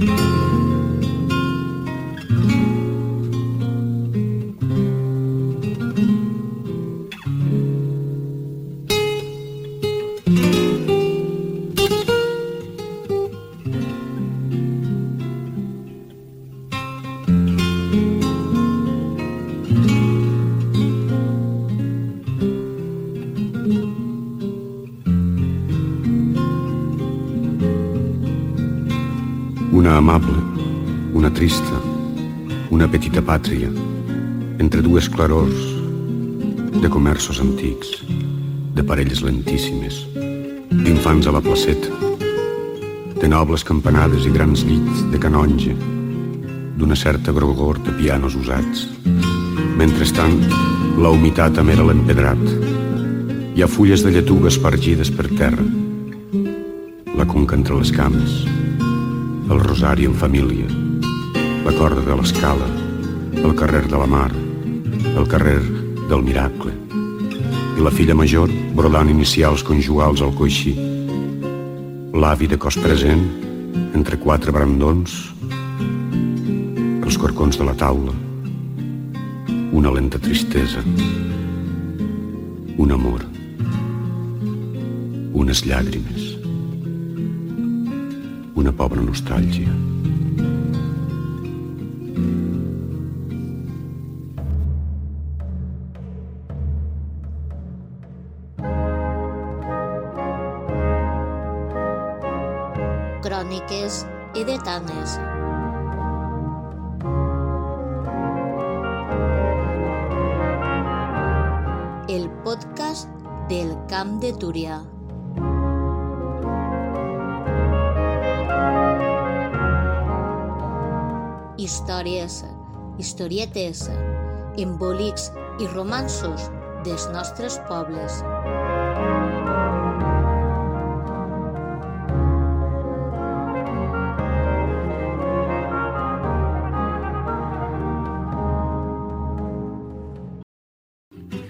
Una amable, una trista, una petita pàtria, entre dues clarors de comerços antics, de parelles lentíssimes, d'infants a la placeta, de nobles campanades i grans llits de canonge, d'una certa grogor de pianos usats. Mentrestant, la humitat amera l'empedrat. Hi ha fulles de lletuga espargides per terra, la conca entre les cames, el rosari en família, la corda de l'escala, el carrer de la mar, el carrer del miracle, i la filla major brodant inicials conjugals al coixí, l'avi de cos present entre quatre brandons, els corcons de la taula, una lenta tristesa, un amor, unes llàgrimes una pobra nostàlgia. Cròniques edetanes. El podcast del Camp de Túria. Històries, historietes, embolics i romansos dels nostres pobles.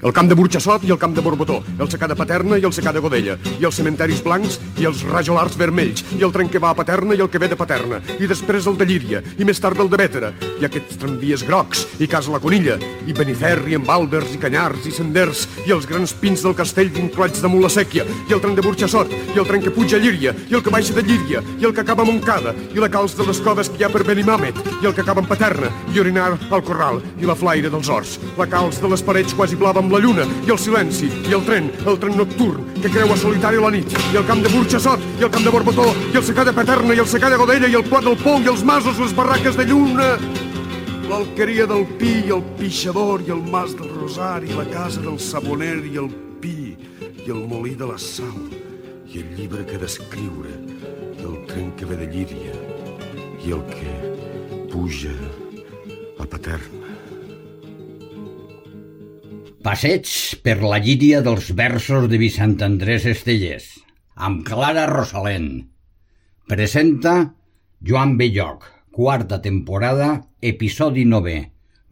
El camp de Burxassot i el camp de Borbotó, el secà de Paterna i el secà de Godella, i els cementaris blancs i els rajolars vermells, i el tren que va a Paterna i el que ve de Paterna, i després el de Llíria, i més tard el de Bétera, i aquests tramvies grocs, i Casa la Conilla, i Beniferri, amb Àlbers, i Canyars, i Senders, i els grans pins del castell vinculats damunt la sèquia, i el tren de Burxassot, i el tren que puja a Llíria, i el que baixa de Llíria, i el que acaba a Montcada, i la calç de les coves que hi ha per Benimàmet, i el que acaba en Paterna, i Orinar al Corral, i la flaire dels horts, la calç de les parets quasi blava amb la lluna, i el silenci, i el tren, el tren nocturn, que creua solitari la nit, i el camp de Burxassot, i el camp de Borbotó, i el secà de Paterna, i el secà de Godella, i el Plat del Pou, i els masos, les barraques de lluna, l'alqueria del Pi, i el pixador, i el mas del Rosari, i la casa del Saboner, i el Pi, i el molí de la Sal, i el llibre que descriure, i el tren que ve de Llíria, i el que puja a Paterna. Passeig per la llíria dels versos de Vicent Andrés Estellers, amb Clara Rosalent. Presenta Joan Belloc, quarta temporada, episodi 9,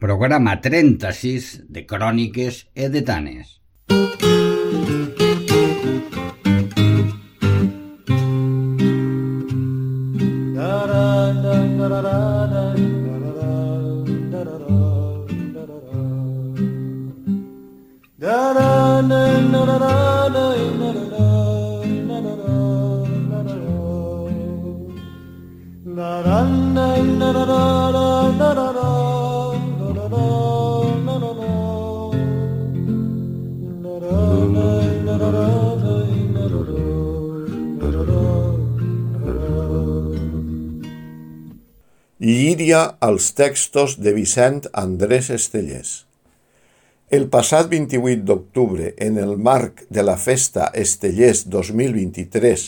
programa 36 de Cròniques Edetanes. Als textos de Vicent Andrés Estellers. El passat 28 d'octubre, en el marc de la Festa Estellers 2023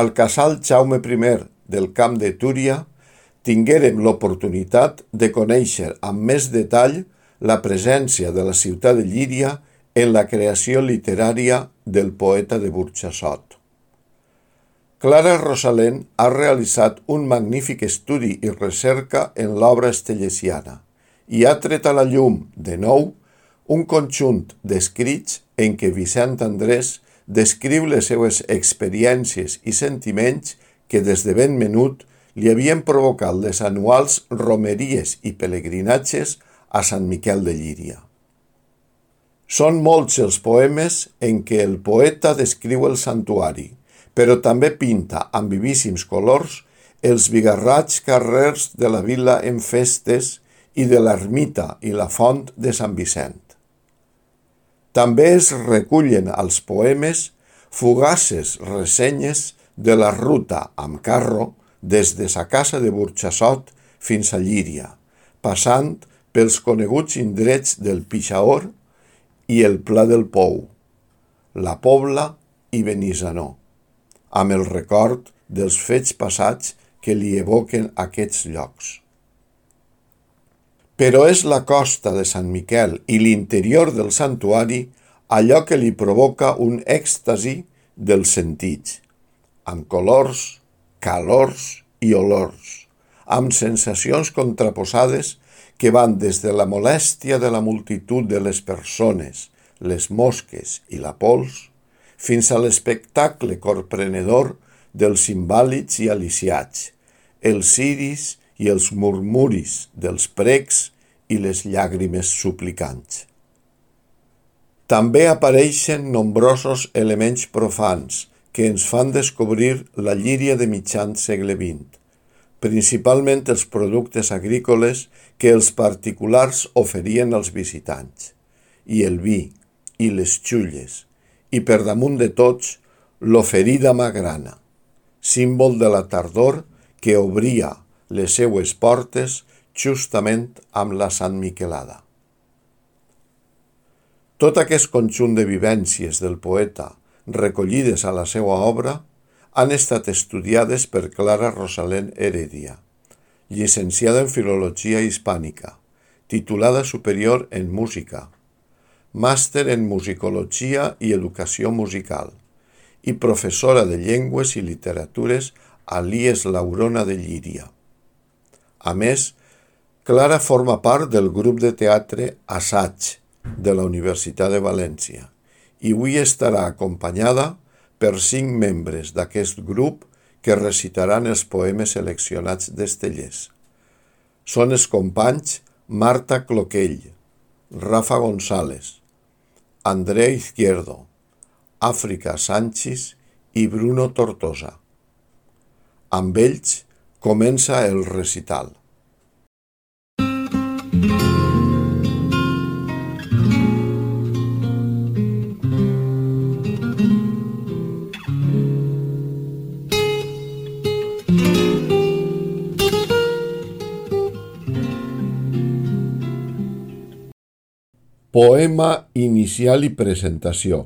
al Casal Jaume I del Camp de Túria, tinguérem l'oportunitat de conèixer amb més detall la presència de la ciutat de Llíria en la creació literària del poeta de Burxassot. Clara Rosalent ha realitzat un magnífic estudi i recerca en l'obra estellesiana i ha tret a la llum, de nou, un conjunt d'escrits en què Vicent Andrés descriu les seues experiències i sentiments que des de ben menut li havien provocat les anuals romeries i pelegrinatges a Sant Miquel de Llíria. Són molts els poemes en què el poeta descriu el santuari, però també pinta amb vivíssims colors els bigarrats carrers de la vila en festes i de l'ermita i la font de Sant Vicent. També es recullen als poemes fugaces ressenyes de la ruta amb carro des de sa casa de Burxassot fins a Llíria, passant pels coneguts indrets del Pixaor i el Pla del Pou, la Pobla i Benissanó, amb el record dels fets passats que li evoquen aquests llocs. Però és la costa de Sant Miquel i l'interior del santuari allò que li provoca un èxtasi dels sentits, amb colors, calors i olors, amb sensacions contraposades que van des de la molèstia de la multitud de les persones, les mosques i la pols, fins a l'espectacle corprenedor dels invàlids i aliciats, els ciris i els murmuris dels precs i les llàgrimes suplicants. També apareixen nombrosos elements profans que ens fan descobrir la llíria de mitjan segle XX, principalment els productes agrícoles que els particulars oferien als visitants, i el vi, i les xulles, i per damunt de tots, l'oferida magrana, símbol de la tardor que obria les seues portes justament amb la Sant Miquelada. Tot aquest conjunt de vivències del poeta recollides a la seva obra han estat estudiades per Clara Rosalén Heredia, llicenciada en Filologia Hispànica, titulada superior en Música, màster en Musicologia i Educació Musical i professora de Llengües i Literatures a l'IES Laurona de Llíria. A més, Clara forma part del grup de teatre Assaig de la Universitat de València i avui estarà acompanyada per cinc membres d'aquest grup que recitaran els poemes seleccionats d'Estellers. Són els companys Marta Cloquell, Rafa González, Andrea Izquierdo, Àfrica Sánchez i Bruno Tortosa. Amb ells comença el recital. Poema inicial i presentació.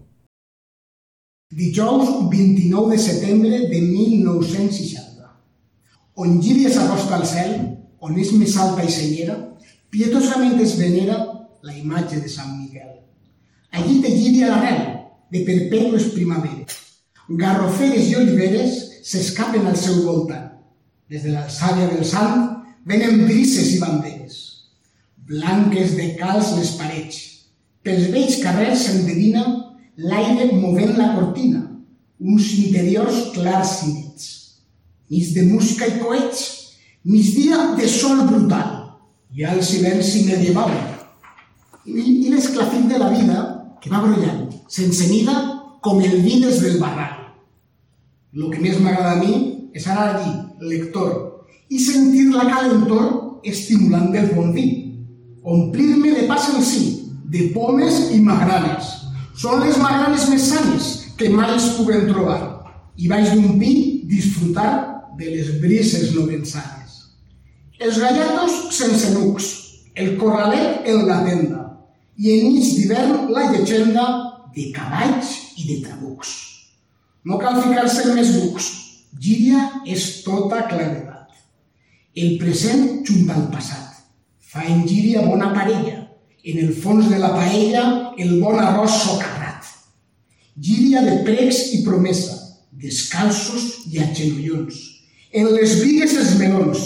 Dijous 29 de setembre de 1960. On Llíria s'acosta al cel, on és més alta i senyera, pietosament es venera la imatge de Sant Miquel. Allí té Llíria l'arrel, de perpètues primaveres. Garroferes i oliveres s'escapen al seu voltant. Des de l'alçària del sant venen brises i banderes. Blanques de calç les parets. Pels vells carrers s'endevina l'aire movent la cortina, uns interiors clars i nets. Mig de música i coets, migdia de sol brutal, hi ha el silenci medieval i, i l'esclafit de la vida que va brollant, sense mida com el vi des del barral. El que més m'agrada a mi és anar allí, lector, i sentir la calentor estimulant del bon vi, omplir-me de pas en si, de pomes i magranes, són les magranes més sanes que mai es puguen trobar i baix d'un pi disfrutar de les brises novençanes. Els gallatos sense nucs, el corralet en la tenda i enmig d'hivern la llegenda de cavalls i de trabucs. No cal ficar-se en més bucs, Gíria és tota claredat. El present junt al passat fa en Gíria bona parella en el fons de la paella el bon arròs socarrat. Gíria de pregs i promesa, descalços i agenollons. En les vigues els melons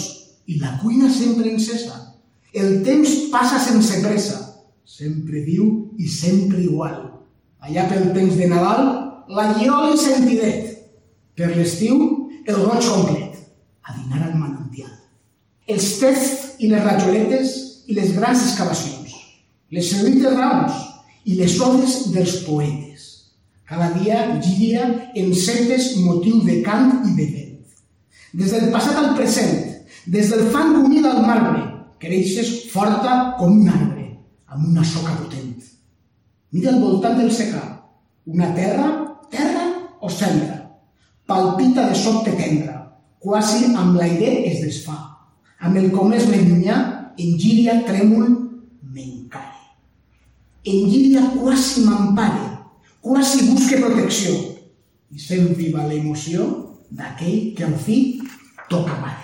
i la cuina sempre encesa. El temps passa sense pressa, sempre viu i sempre igual. Allà pel temps de Nadal, la lliola i sentidet. Per l'estiu, el roig complet. a dinar al manantial. Els tests i les rajoletes i les grans excavacions, les erudites raons i les odes dels poetes. Cada dia Llíria encetes motiu de cant i de vent. Des del passat al present, des del fang humit al marbre, creixes forta com un arbre, amb una soca potent. Mira al voltant del secà, una terra, terra o cendra. Palpita de sobte tendra, quasi amb l'aire es desfà. Amb el comès me llunyà, en gíria trèmol m'encare. En gíria quasi m'empare, quasi busque protecció i sent viva l'emoció d'aquell que al fi toca mare.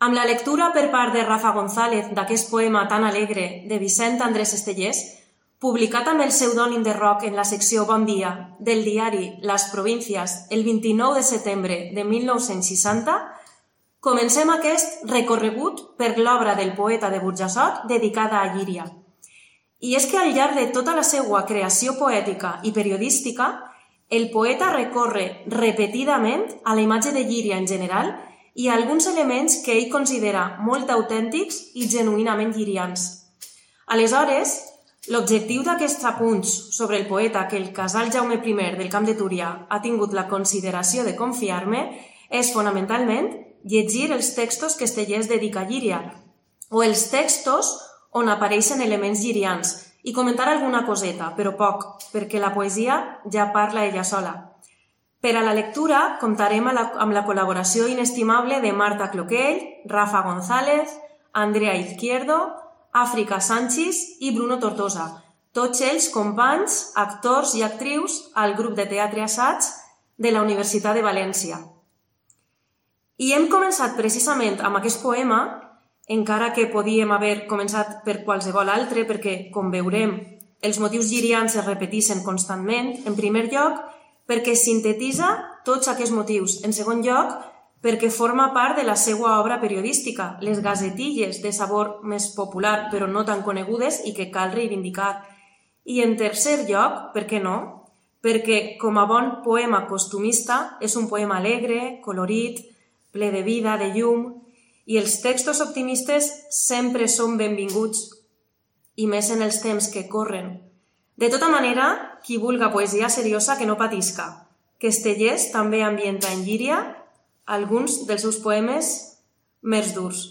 Amb la lectura per part de Rafa González d'aquest poema tan alegre de Vicent Andrés Estellers, publicat amb el pseudònim de Roc en la secció Bon Dia del diari Les Províncies el 29 de setembre de 1960, comencem aquest recorregut per l'obra del poeta de Burjassot dedicada a Llíria. I és que al llarg de tota la seva creació poètica i periodística, el poeta recorre repetidament a la imatge de Llíria en general i a alguns elements que ell considera molt autèntics i genuïnament llirians. Aleshores, l'objectiu d'aquests apunts sobre el poeta que el casal Jaume I del Camp de Túria ha tingut la consideració de confiar-me és fonamentalment llegir els textos que Estellers dedica a Llíria o els textos on apareixen elements llirians i comentar alguna coseta, però poc, perquè la poesia ja parla ella sola. Per a la lectura comptarem amb la, amb la col·laboració inestimable de Marta Cloquell, Rafa González, Andrea Izquierdo, Àfrica Sánchez i Bruno Tortosa, tots ells companys, actors i actrius al grup de teatre Assaig de la Universitat de València. I hem començat precisament amb aquest poema, encara que podíem haver començat per qualsevol altre, perquè, com veurem, els motius girians es repeteixen constantment, en primer lloc, perquè sintetitza tots aquests motius. En segon lloc, perquè forma part de la seva obra periodística, les gazetilles de sabor més popular però no tan conegudes i que cal reivindicar. I en tercer lloc, per què no? Perquè com a bon poema costumista és un poema alegre, colorit, ple de vida, de llum, i els textos optimistes sempre són benvinguts, i més en els temps que corren. De tota manera, qui vulga poesia seriosa que no patisca, que Estellers també ambienta en Llíria alguns dels seus poemes més durs.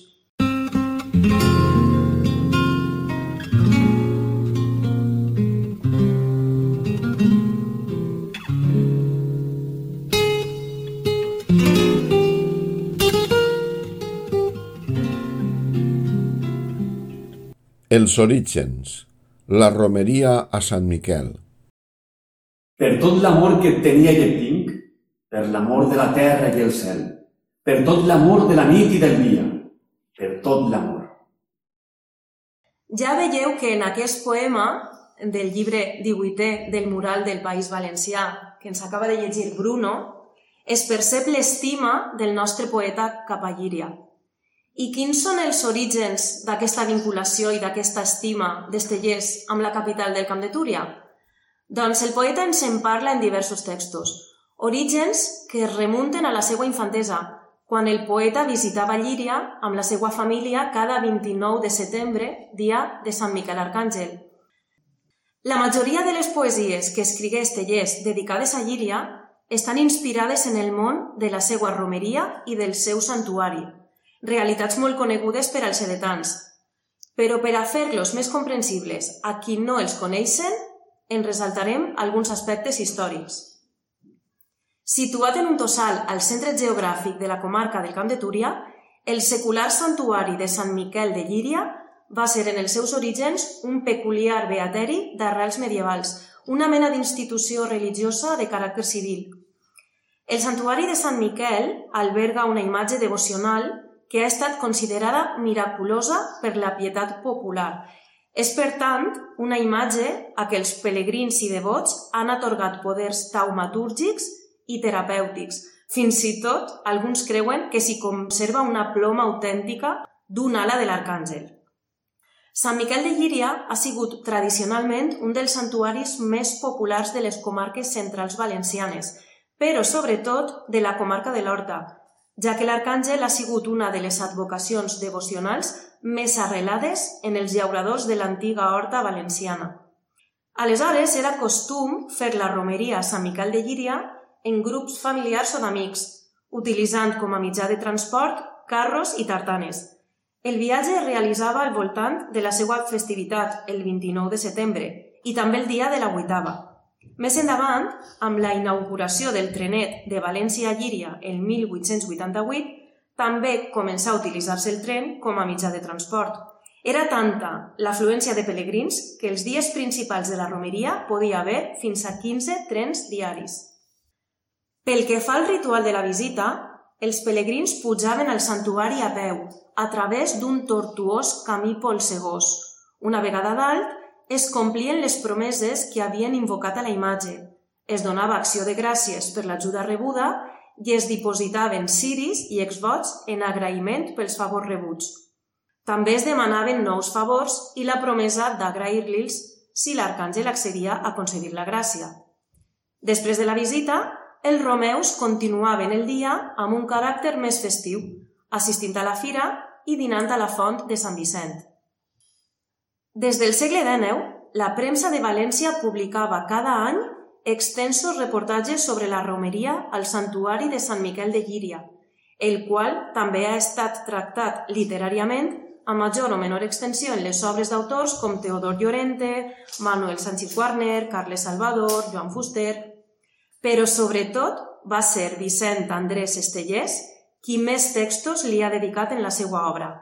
Els orígens. La romeria a Sant Miquel. Per tot l'amor que et tenia i et tinc, per l'amor de la terra i el cel, per tot l'amor de la nit i del dia, per tot l'amor. Ja veieu que en aquest poema del llibre 18è del mural del País Valencià, que ens acaba de llegir Bruno, es percep l'estima del nostre poeta cap a Llíria. I quins són els orígens d'aquesta vinculació i d'aquesta estima d'Estellers amb la capital del Camp de Túria? Doncs el poeta ens en parla en diversos textos. Orígens que es remunten a la seva infantesa, quan el poeta visitava Llíria amb la seva família cada 29 de setembre, dia de Sant Miquel Arcàngel. La majoria de les poesies que escrigué Estellers dedicades a Llíria estan inspirades en el món de la seva romeria i del seu santuari, realitats molt conegudes per als sedetans. Però per a fer-los més comprensibles a qui no els coneixen, en resaltarem alguns aspectes històrics. Situat en un tossal al centre geogràfic de la comarca del Camp de Túria, el secular santuari de Sant Miquel de Llíria va ser en els seus orígens un peculiar beateri d'arrels medievals, una mena d'institució religiosa de caràcter civil. El santuari de Sant Miquel alberga una imatge devocional que ha estat considerada miraculosa per la pietat popular. És, per tant, una imatge a què els pelegrins i devots han atorgat poders taumatúrgics i terapèutics. Fins i tot, alguns creuen que s'hi conserva una ploma autèntica d'un ala de l'arcàngel. Sant Miquel de Llíria ha sigut tradicionalment un dels santuaris més populars de les comarques centrals valencianes, però sobretot de la comarca de l'Horta, ja que l'arcàngel ha sigut una de les advocacions devocionals més arrelades en els llauradors de l'antiga horta valenciana. Aleshores era costum fer la romeria a Sant Miquel de Llíria en grups familiars o d'amics, utilitzant com a mitjà de transport carros i tartanes. El viatge es realitzava al voltant de la seva festivitat, el 29 de setembre, i també el dia de la vuitava. Més endavant, amb la inauguració del trenet de València a Llíria el 1888, també començà a utilitzar-se el tren com a mitjà de transport. Era tanta l'afluència de pelegrins que els dies principals de la romeria podia haver fins a 15 trens diaris. Pel que fa al ritual de la visita, els pelegrins pujaven al santuari a peu, a través d'un tortuós camí polsegós. Una vegada dalt, es complien les promeses que havien invocat a la imatge, es donava acció de gràcies per l'ajuda rebuda i es dipositaven ciris i exvots en agraïment pels favors rebuts. També es demanaven nous favors i la promesa d'agrair-li'ls si l'arcàngel accedia a concedir la gràcia. Després de la visita, els romeus continuaven el dia amb un caràcter més festiu, assistint a la fira i dinant a la font de Sant Vicent. Des del segle XIX, la premsa de València publicava cada any extensos reportatges sobre la romeria al santuari de Sant Miquel de Llíria, el qual també ha estat tractat literàriament a major o menor extensió en les obres d'autors com Teodor Llorente, Manuel Sánchez Warner, Carles Salvador, Joan Fuster, però sobretot va ser Vicent Andrés Estellers qui més textos li ha dedicat en la seva obra.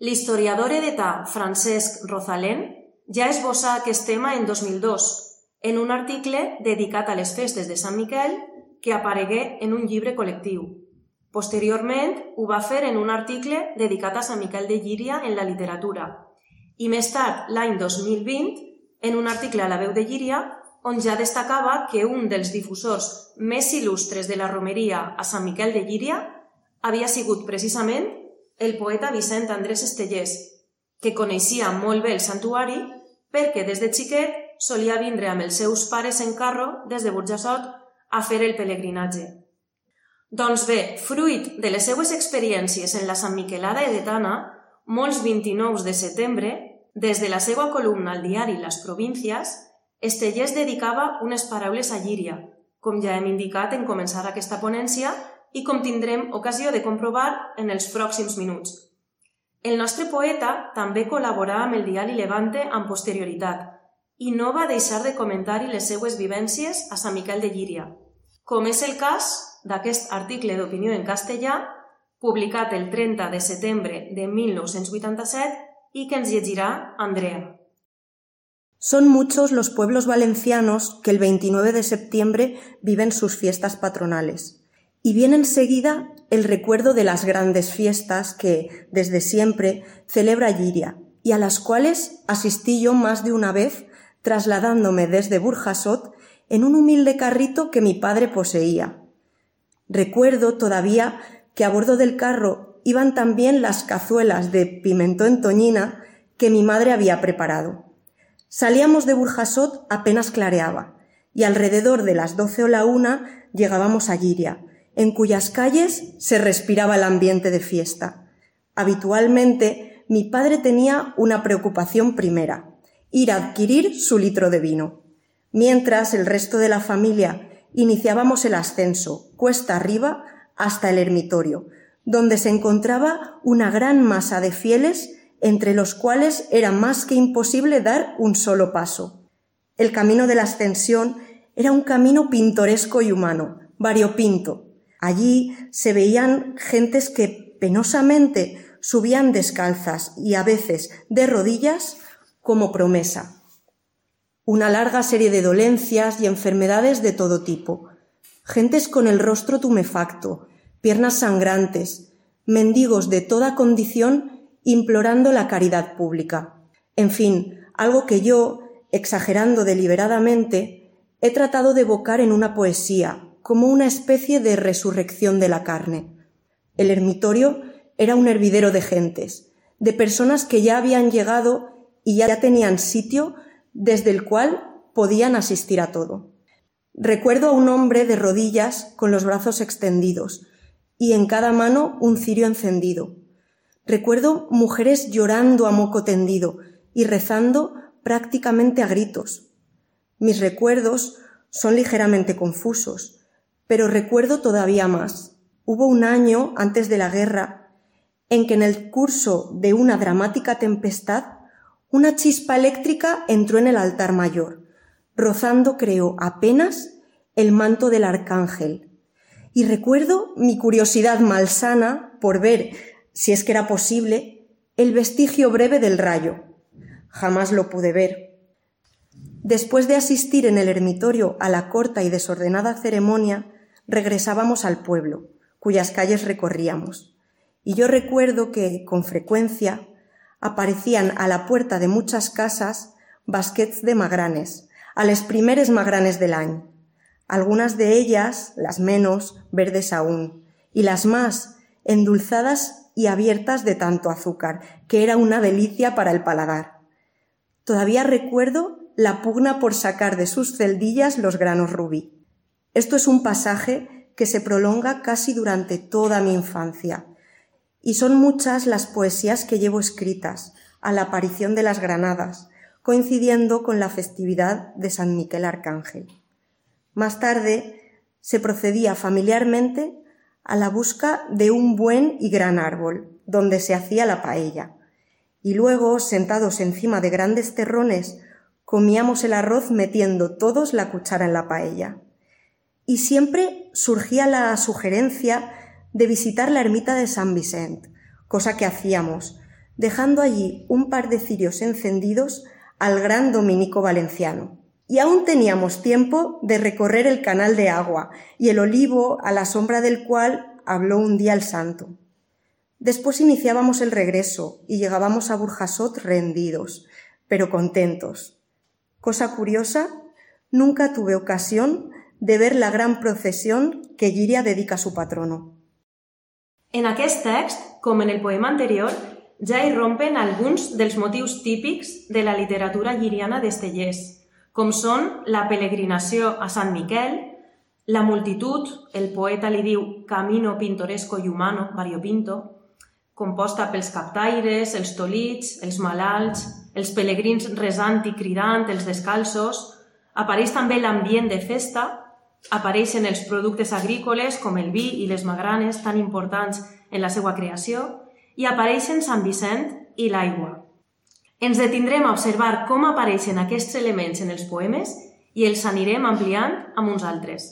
L'historiador edetà Francesc Rosalén ja esbossà aquest tema en 2002 en un article dedicat a les festes de Sant Miquel que aparegué en un llibre col·lectiu. Posteriorment ho va fer en un article dedicat a Sant Miquel de Llíria en la literatura i més tard, l'any 2020, en un article a la veu de Llíria, on ja destacava que un dels difusors més il·lustres de la romeria a Sant Miquel de Llíria havia sigut precisament el poeta Vicent Andrés Estellers, que coneixia molt bé el santuari perquè des de xiquet solia vindre amb els seus pares en carro des de Burjassot a fer el pelegrinatge. Doncs bé, fruit de les seues experiències en la Sant Miquelada edetana, molts 29 de setembre, des de la seva columna al diari Les Províncies, Estellers dedicava unes paraules a Llíria, com ja hem indicat en començar aquesta ponència i com tindrem ocasió de comprovar en els pròxims minuts. El nostre poeta també col·laborà amb el diari Levante amb posterioritat i no va deixar de comentar-hi les seues vivències a Sant Miquel de Llíria, com és el cas d'aquest article d'opinió en castellà publicat el 30 de setembre de 1987 i que ens llegirà Andrea. Son muchos los pueblos valencianos que el 29 de septiembre viven sus fiestas patronales. Y viene enseguida el recuerdo de las grandes fiestas que, desde siempre, celebra Lliria y a las cuales asistí yo más de una vez trasladándome desde Burjasot en un humilde carrito que mi padre poseía. Recuerdo todavía que a bordo del carro iban también las cazuelas de pimentón en toñina que mi madre había preparado. Salíamos de Burjasot apenas clareaba, y alrededor de las doce o la una llegábamos a Giria, en cuyas calles se respiraba el ambiente de fiesta. Habitualmente mi padre tenía una preocupación primera, ir a adquirir su litro de vino, mientras el resto de la familia iniciábamos el ascenso, cuesta arriba, hasta el ermitorio, donde se encontraba una gran masa de fieles entre los cuales era más que imposible dar un solo paso. El camino de la ascensión era un camino pintoresco y humano, variopinto. Allí se veían gentes que penosamente subían descalzas y a veces de rodillas como promesa. Una larga serie de dolencias y enfermedades de todo tipo. Gentes con el rostro tumefacto, piernas sangrantes, mendigos de toda condición implorando la caridad pública. En fin, algo que yo, exagerando deliberadamente, he tratado de evocar en una poesía, como una especie de resurrección de la carne. El ermitorio era un hervidero de gentes, de personas que ya habían llegado y ya tenían sitio desde el cual podían asistir a todo. Recuerdo a un hombre de rodillas con los brazos extendidos y en cada mano un cirio encendido. Recuerdo mujeres llorando a moco tendido y rezando prácticamente a gritos. Mis recuerdos son ligeramente confusos, pero recuerdo todavía más. Hubo un año antes de la guerra en que en el curso de una dramática tempestad una chispa eléctrica entró en el altar mayor, rozando, creo, apenas el manto del arcángel. Y recuerdo mi curiosidad malsana por ver, si es que era posible, el vestigio breve del rayo. Jamás lo pude ver. Después de asistir en el ermitorio a la corta y desordenada ceremonia, regresábamos al pueblo, cuyas calles recorríamos. Y yo recuerdo que, con frecuencia, aparecían a la puerta de muchas casas basquets de magranes, a les primeres magranes del año. Algunas de ellas, las menos, verdes aún, y las más, endulzadas y abiertas de tanto azúcar, que era una delicia para el paladar. Todavía recuerdo la pugna por sacar de sus celdillas los granos rubí. Esto es un pasaje que se prolonga casi durante toda mi infancia, y son muchas las poesías que llevo escritas a la aparición de las granadas, coincidiendo con la festividad de San Miquel Arcángel. Más tarde se procedía familiarmente a la busca de un buen y gran árbol, donde se hacía la paella, y luego, sentados encima de grandes terrones, comíamos el arroz metiendo todos la cuchara en la paella. Y siempre surgía la sugerencia de visitar la ermita de San Vicente, cosa que hacíamos, dejando allí un par de cirios encendidos al gran dominico valenciano. Y aún teníamos tiempo de recorrer el canal de agua y el olivo a la sombra del cual habló un día el santo. Después iniciábamos el regreso y llegábamos a Burjasot rendidos, pero contentos. Cosa curiosa, nunca tuve ocasión de ver la gran procesión que Giria dedica a su patrono. En aquest text, com en el poema anterior, ja hi rompen alguns dels motius típics de la literatura lliriana d'Estellers, com són la peregrinació a Sant Miquel, la multitud, el poeta li diu camino pintoresco i humano, variopinto, composta pels captaires, els tolits, els malalts, els pelegrins resant i cridant, els descalços, apareix també l'ambient de festa Apareixen els productes agrícoles com el vi i les magranes tan importants en la seva creació i apareixen Sant Vicent i l'aigua. Ens detindrem a observar com apareixen aquests elements en els poemes i els anirem ampliant amb uns altres.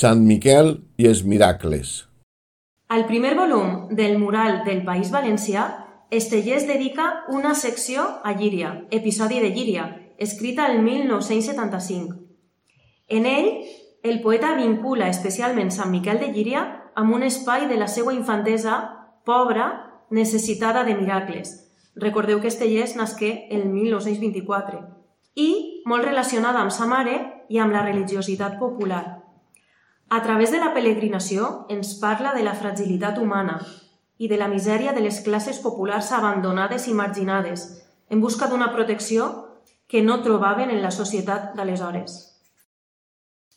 Sant Miquel i els miracles. Al primer volum del mural del País Valencià, Estellers dedica una secció a Llíria, episodi de Llíria, escrita el 1975. En ell, el poeta vincula especialment Sant Miquel de Llíria amb un espai de la seva infantesa pobra, necessitada de miracles. Recordeu que Estellers nasqué el 1924 i molt relacionada amb sa mare i amb la religiositat popular. A través de la peregrinació ens parla de la fragilitat humana i de la misèria de les classes populars abandonades i marginades en busca d'una protecció que no trobaven en la societat d'aleshores.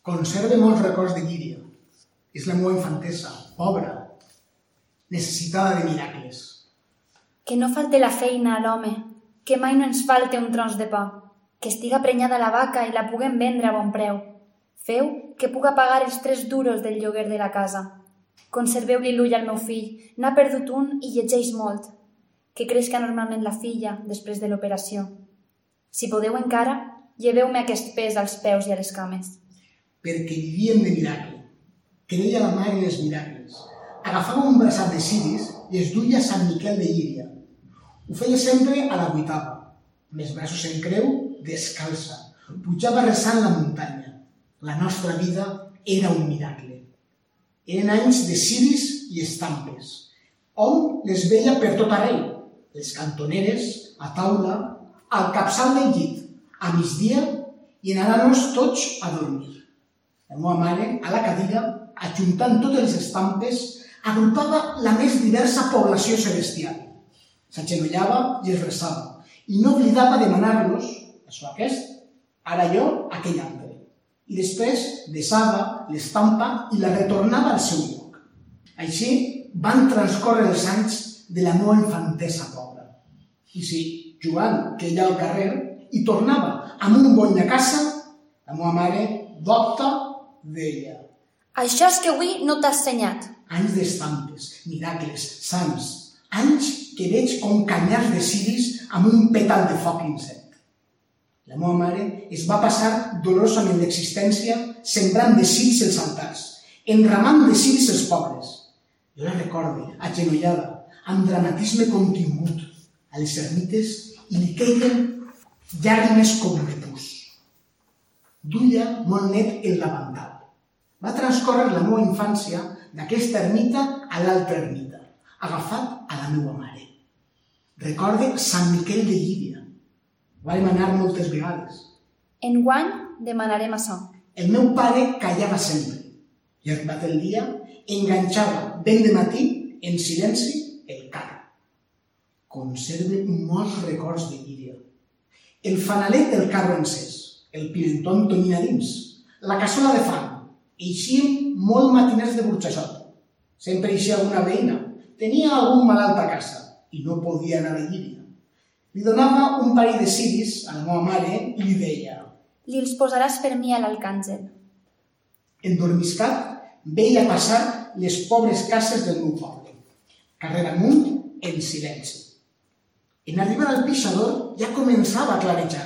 Conserve molts records de Llíria. És la meva infantesa, pobra, necessitada de miracles. Que no falte la feina a l'home, que mai no ens falte un tros de pa, que estiga prenyada la vaca i la puguem vendre a bon preu, Feu que puga pagar els tres duros del lloguer de la casa. Conserveu-li l'ull al meu fill, n'ha perdut un i llegeix molt. Que creixca normalment la filla després de l'operació. Si podeu encara, lleveu-me aquest pes als peus i a les cames. Perquè vivíem de miracle. Creia la mare en els miracles. Agafava un braçat de ciris i es duia a Sant Miquel de Llíria. Ho feia sempre a la vuitava, amb els braços en creu, descalça. Pujava resant la muntanya la nostra vida era un miracle. Eren anys de ciris i estampes. Hom les veia per tot arreu, les cantoneres, a taula, al capçal del llit, a migdia i anant-nos tots a dormir. La meva mare a la cadira ajuntant totes les estampes, agrupava la més diversa població celestial. S'agenollava i es resava, i no oblidava demanar-los, això aquest, ara jo, aquell altre. I després desava l'estampa i la retornava al seu lloc. Així van transcórrer els anys de la meva infantesa pobra. I si Joan queia al carrer i tornava amb un bony a casa, la meva mare, docta, deia Això és que avui no t'has senyat. anys d'estampes, miracles, sants, anys que veig com canyars de ciris amb un pètal de foc incert. La meva mare es va passar dolorosament l'existència sembrant de ciris els altars, enramant de ciris els pobres. Jo la recorde, agenollada, amb dramatisme contingut, a les ermites i li queien llàgrimes com de pus. Duia molt net el davantal. Va transcórrer la meva infància d'aquesta ermita a l'altra ermita, agafat a la meva mare. Recorde Sant Miquel de Llívia. Vam anar moltes vegades. Enguany demanarem açò. El meu pare callava sempre i arribat el dia enganxava ben de matí en silenci el carro. Conserve molts records de Llívia. El fanalet del carro encès, el pimentó amb tonyina dins, la cassola de fang, eixíem molt matiners de Burxaixot. Sempre eixia alguna veïna, tenia algun malalt a casa i no podia anar a Llívia. Li donava un parell de ciris a la meva mare i li deia Li els posaràs per mi a l'Arcàngel. endormiscat, veia passar les pobres cases del meu poble, carrer amunt, en silenci. En arribar al pixador ja començava a clarejar.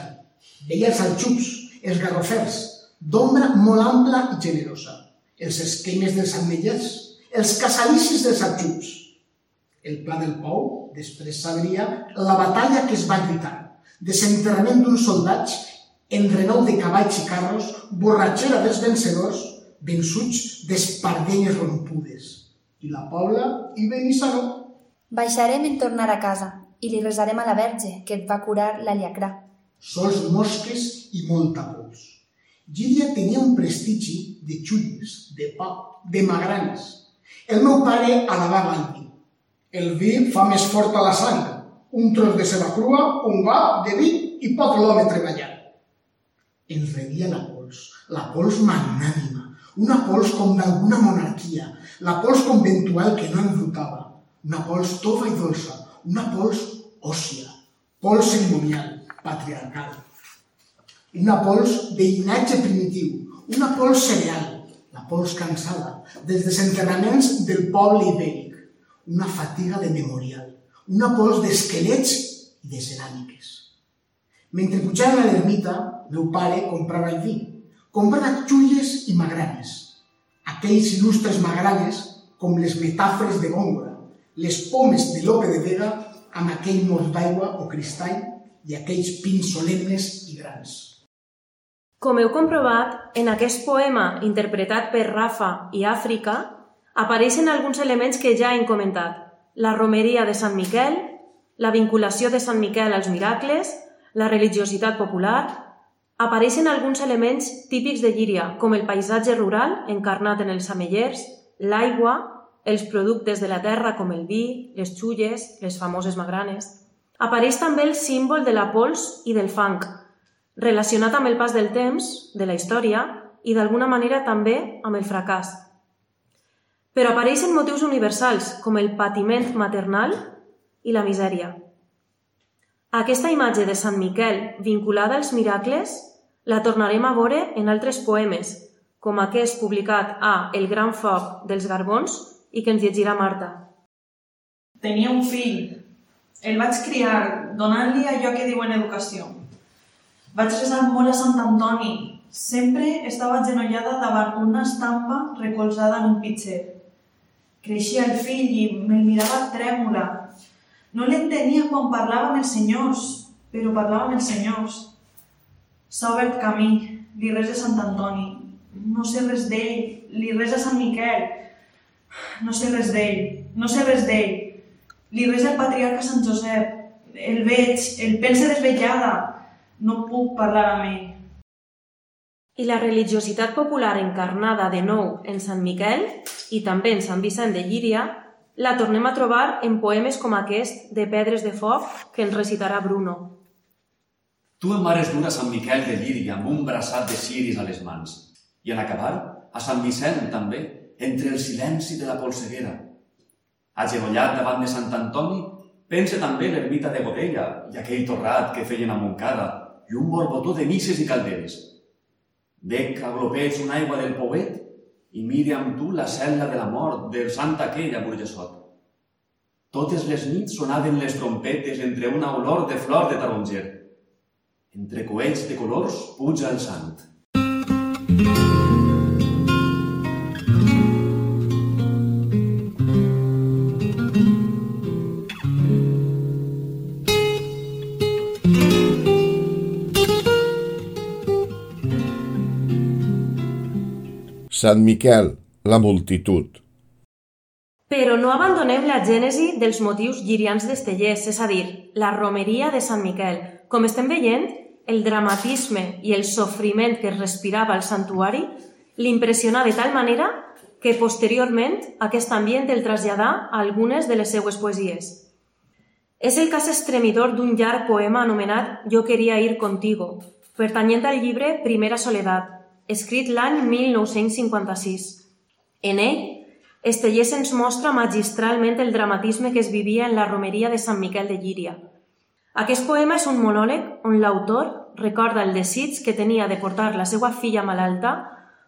Veia els alxups, els garrofers, d'ombra molt ampla i generosa, els esquemes dels ametllers, els casalicis dels alxups. El pla del Pou després sabria la batalla que es va lluitar, desenterrament d'uns soldats, enrenou de cavalls i carros, borratxera dels vencedors, vençuts d'espardenyes rompudes. I la Pobla i Benissanó. Baixarem en tornar a casa i li resarem a la Verge que et va curar la llacrà. sols mosques i molta pols. Llíria tenia un prestigi de xulles, de pa, de magranes. El meu pare alabava el. El vi fa més forta la sang. Un tros de ceba crua, un got de vi i pot l'home treballar. Ens rebia la pols, la pols magnànima, una pols com d'alguna monarquia, la pols conventual que no enrutava, una pols tova i dolça, una pols òssia, pols cerimonial, patriarcal. Una pols de llinatge primitiu, una pols cereal, la pols cansada, dels desenterraments del poble ibèric, una fatiga de memorial, una pols d'esquelets i de ceràmiques. Mentre pujaven a l'ermita, meu pare comprava el vi, comprava xulles i magranes, aquells il·lustres magranes com les metàfores de Góngora, les pomes de Lope de Vega amb aquell mort d'aigua o cristall i aquells pins solemnes i grans. Com heu comprovat, en aquest poema interpretat per Rafa i Àfrica apareixen alguns elements que ja hem comentat. La romeria de Sant Miquel, la vinculació de Sant Miquel als miracles, la religiositat popular... Apareixen alguns elements típics de Llíria, com el paisatge rural encarnat en els amellers, l'aigua, els productes de la terra com el vi, les xulles, les famoses magranes. Apareix també el símbol de la pols i del fang, relacionat amb el pas del temps, de la història i d'alguna manera també amb el fracàs. Però apareixen motius universals com el patiment maternal i la misèria. Aquesta imatge de Sant Miquel vinculada als miracles la tornarem a veure en altres poemes, com aquest publicat a El gran foc dels Garbons i que ens llegirà Marta. Tenia un fill. El vaig criar, donant-li allò que diuen educació. Vaig resar molt a Sant Antoni. Sempre estava genollada davant una estampa recolzada en un pitxer. Creixia el fill i me'l mirava trèmula. No l'entenia quan parlava amb els senyors, però parlava amb els senyors. S'ha obert camí, li res a Sant Antoni. No sé res d'ell, li res a Sant Miquel. No sé res d'ell, no sé res d'ell. Li res al patriarca Sant Josep. El veig, el pense desvetllada. No puc parlar amb ell. I la religiositat popular encarnada de nou en Sant Miquel i també en Sant Vicent de Llíria la tornem a trobar en poemes com aquest de Pedres de Foc que ens recitarà Bruno. Tu em mares dur a Sant Miquel de Llíria amb un braçat de ciris a les mans. I en acabar, a Sant Vicent també, entre el silenci de la polseguera. Agenollat davant de Sant Antoni, pense també l'ermita de Godella i aquell torrat que feien a Montcada i un borbotó de misses i calderes. Dec aglopeix una aigua del Pouet i mire amb tu la cel·la de la mort del sant aquell a Burgesot. Totes les nits sonaven les trompetes entre una olor de flor de taronger. Entre coets de colors puja el sant. Sant Miquel, la multitud. Però no abandonem la gènesi dels motius llirians d'Estellers, és a dir, la romeria de Sant Miquel. Com estem veient, el dramatisme i el sofriment que es respirava al santuari l'impressiona de tal manera que posteriorment aquest ambient el traslladà a algunes de les seues poesies. És el cas estremidor d'un llarg poema anomenat Jo quería ir contigo, pertanyent al llibre Primera soledat, escrit l'any 1956. En ell, Estellers ens mostra magistralment el dramatisme que es vivia en la romeria de Sant Miquel de Llíria. Aquest poema és un monòleg on l'autor recorda el desig que tenia de portar la seva filla malalta,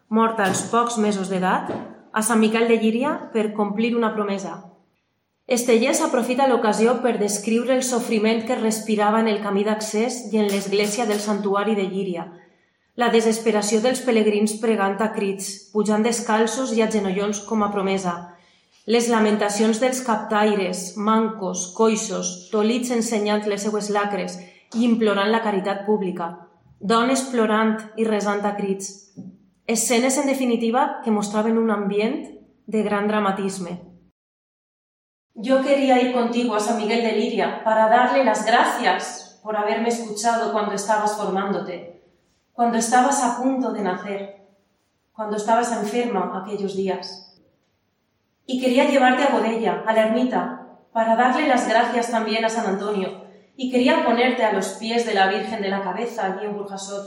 morta als pocs mesos d'edat, a Sant Miquel de Llíria per complir una promesa. Estellers aprofita l'ocasió per descriure el sofriment que respirava en el camí d'accés i en l'església del santuari de Llíria, la desesperació dels pelegrins pregant a crits, pujant descalços i a genollons com a promesa, les lamentacions dels captaires, mancos, coixos, tolits ensenyant les seues lacres i implorant la caritat pública, dones plorant i resant a crits. Escenes, en definitiva, que mostraven un ambient de gran dramatisme. Yo quería ir contigo a San Miguel de Liria para darle las gracias por haberme escuchado cuando estabas formándote cuando estabas a punto de nacer, cuando estabas enferma aquellos días. Y quería llevarte a Bodella, a la ermita, para darle las gracias también a San Antonio, y quería ponerte a los pies de la Virgen de la Cabeza allí en Burjasot,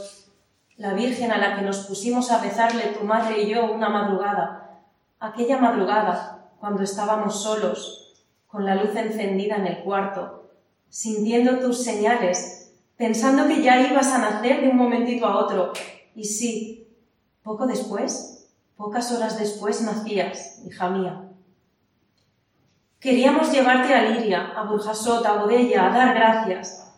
la Virgen a la que nos pusimos a rezarle tu madre y yo una madrugada, aquella madrugada cuando estábamos solos, con la luz encendida en el cuarto, sintiendo tus señales pensando que ya ibas a nacer de un momentito a otro. Y sí, poco después, pocas horas después nacías, hija mía. Queríamos llevarte a Liria, a Burjasot, a Bodella, a dar gracias.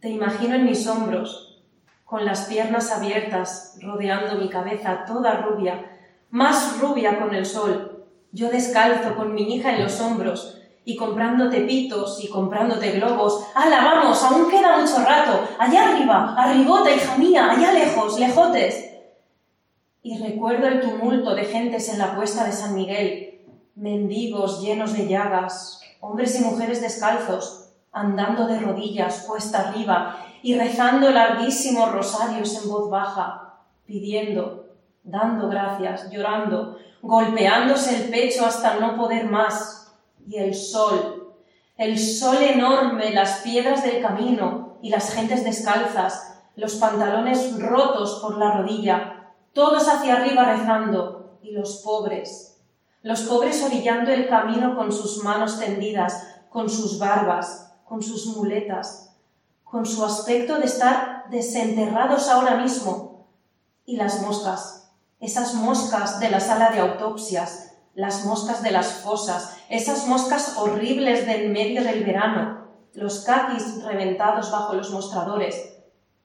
Te imagino en mis hombros, con las piernas abiertas, rodeando mi cabeza, toda rubia, más rubia con el sol, yo descalzo, con mi hija en los hombros, y comprándote pitos y comprándote globos. ¡Hala, vamos! Aún queda mucho rato. Allá arriba, arribota, hija mía, allá lejos, lejotes. Y recuerdo el tumulto de gentes en la puesta de San Miguel, mendigos llenos de llagas, hombres y mujeres descalzos, andando de rodillas, puesta arriba, y rezando larguísimos rosarios en voz baja, pidiendo, dando gracias, llorando, golpeándose el pecho hasta no poder más, y el sol, el sol enorme, las piedras del camino y las gentes descalzas, los pantalones rotos por la rodilla, todos hacia arriba rezando, y los pobres, los pobres orillando el camino con sus manos tendidas, con sus barbas, con sus muletas, con su aspecto de estar desenterrados ahora mismo, y las moscas, esas moscas de la sala de autopsias, las moscas de las fosas, esas moscas horribles del medio del verano, los caquis reventados bajo los mostradores,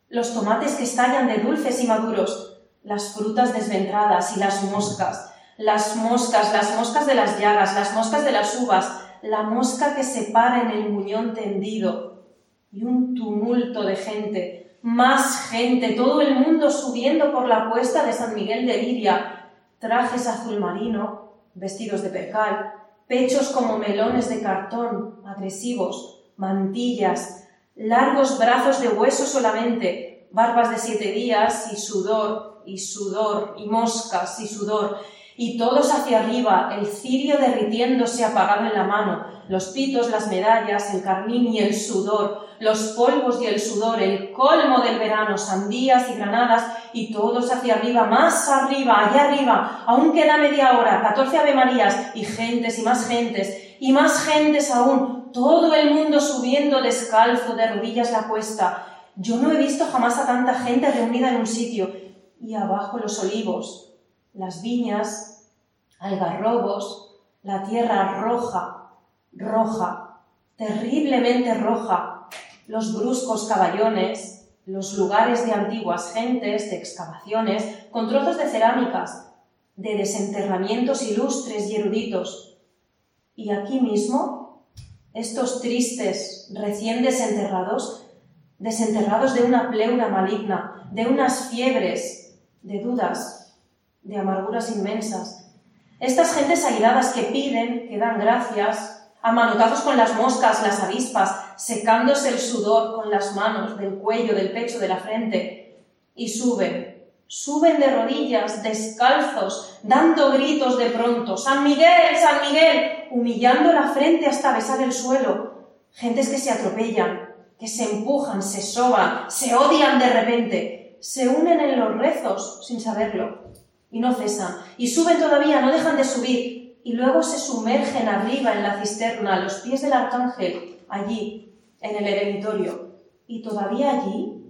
los tomates que estallan de dulces y maduros, las frutas desventradas y las moscas, las moscas, las moscas de las llagas, las moscas de las uvas, la mosca que se para en el muñón tendido, y un tumulto de gente, más gente, todo el mundo subiendo por la cuesta de San Miguel de Liria, trajes azul marino, vestidos de percal, pechos como melones de cartón, agresivos, mantillas, largos brazos de hueso solamente, barbas de siete días y sudor, y sudor, y moscas, y sudor, y todos hacia arriba, el cirio derritiéndose apagado en la mano, los pitos, las medallas, el carmín y el sudor, los polvos y el sudor, el colmo del verano, sandías y granadas, y todos hacia arriba, más arriba, allá arriba, aún queda media hora, catorce avemarías, y gentes y más gentes, y más gentes aún, todo el mundo subiendo descalzo de rodillas la cuesta. Yo no he visto jamás a tanta gente reunida en un sitio, y abajo los olivos, las viñas, algarrobos, la tierra roja, roja, terriblemente roja, los bruscos caballones, los lugares de antiguas gentes, de excavaciones, con trozos de cerámicas, de desenterramientos ilustres y eruditos. Y aquí mismo, estos tristes, recién desenterrados, desenterrados de una pleura maligna, de unas fiebres, de dudas, de amarguras inmensas. Estas gentes airadas que piden, que dan gracias, a manotazos con las moscas, las avispas, secándose el sudor con las manos, del cuello, del pecho, de la frente, y suben, suben de rodillas, descalzos, dando gritos de pronto, San Miguel, San Miguel, humillando la frente hasta besar el suelo. Gentes que se atropellan, que se empujan, se soban, se odian de repente, se unen en los rezos sin saberlo y no cesan, y suben todavía, no dejan de subir, y luego se sumergen arriba en la cisterna, a los pies del arcángel, allí, en el eremitorio, y todavía allí,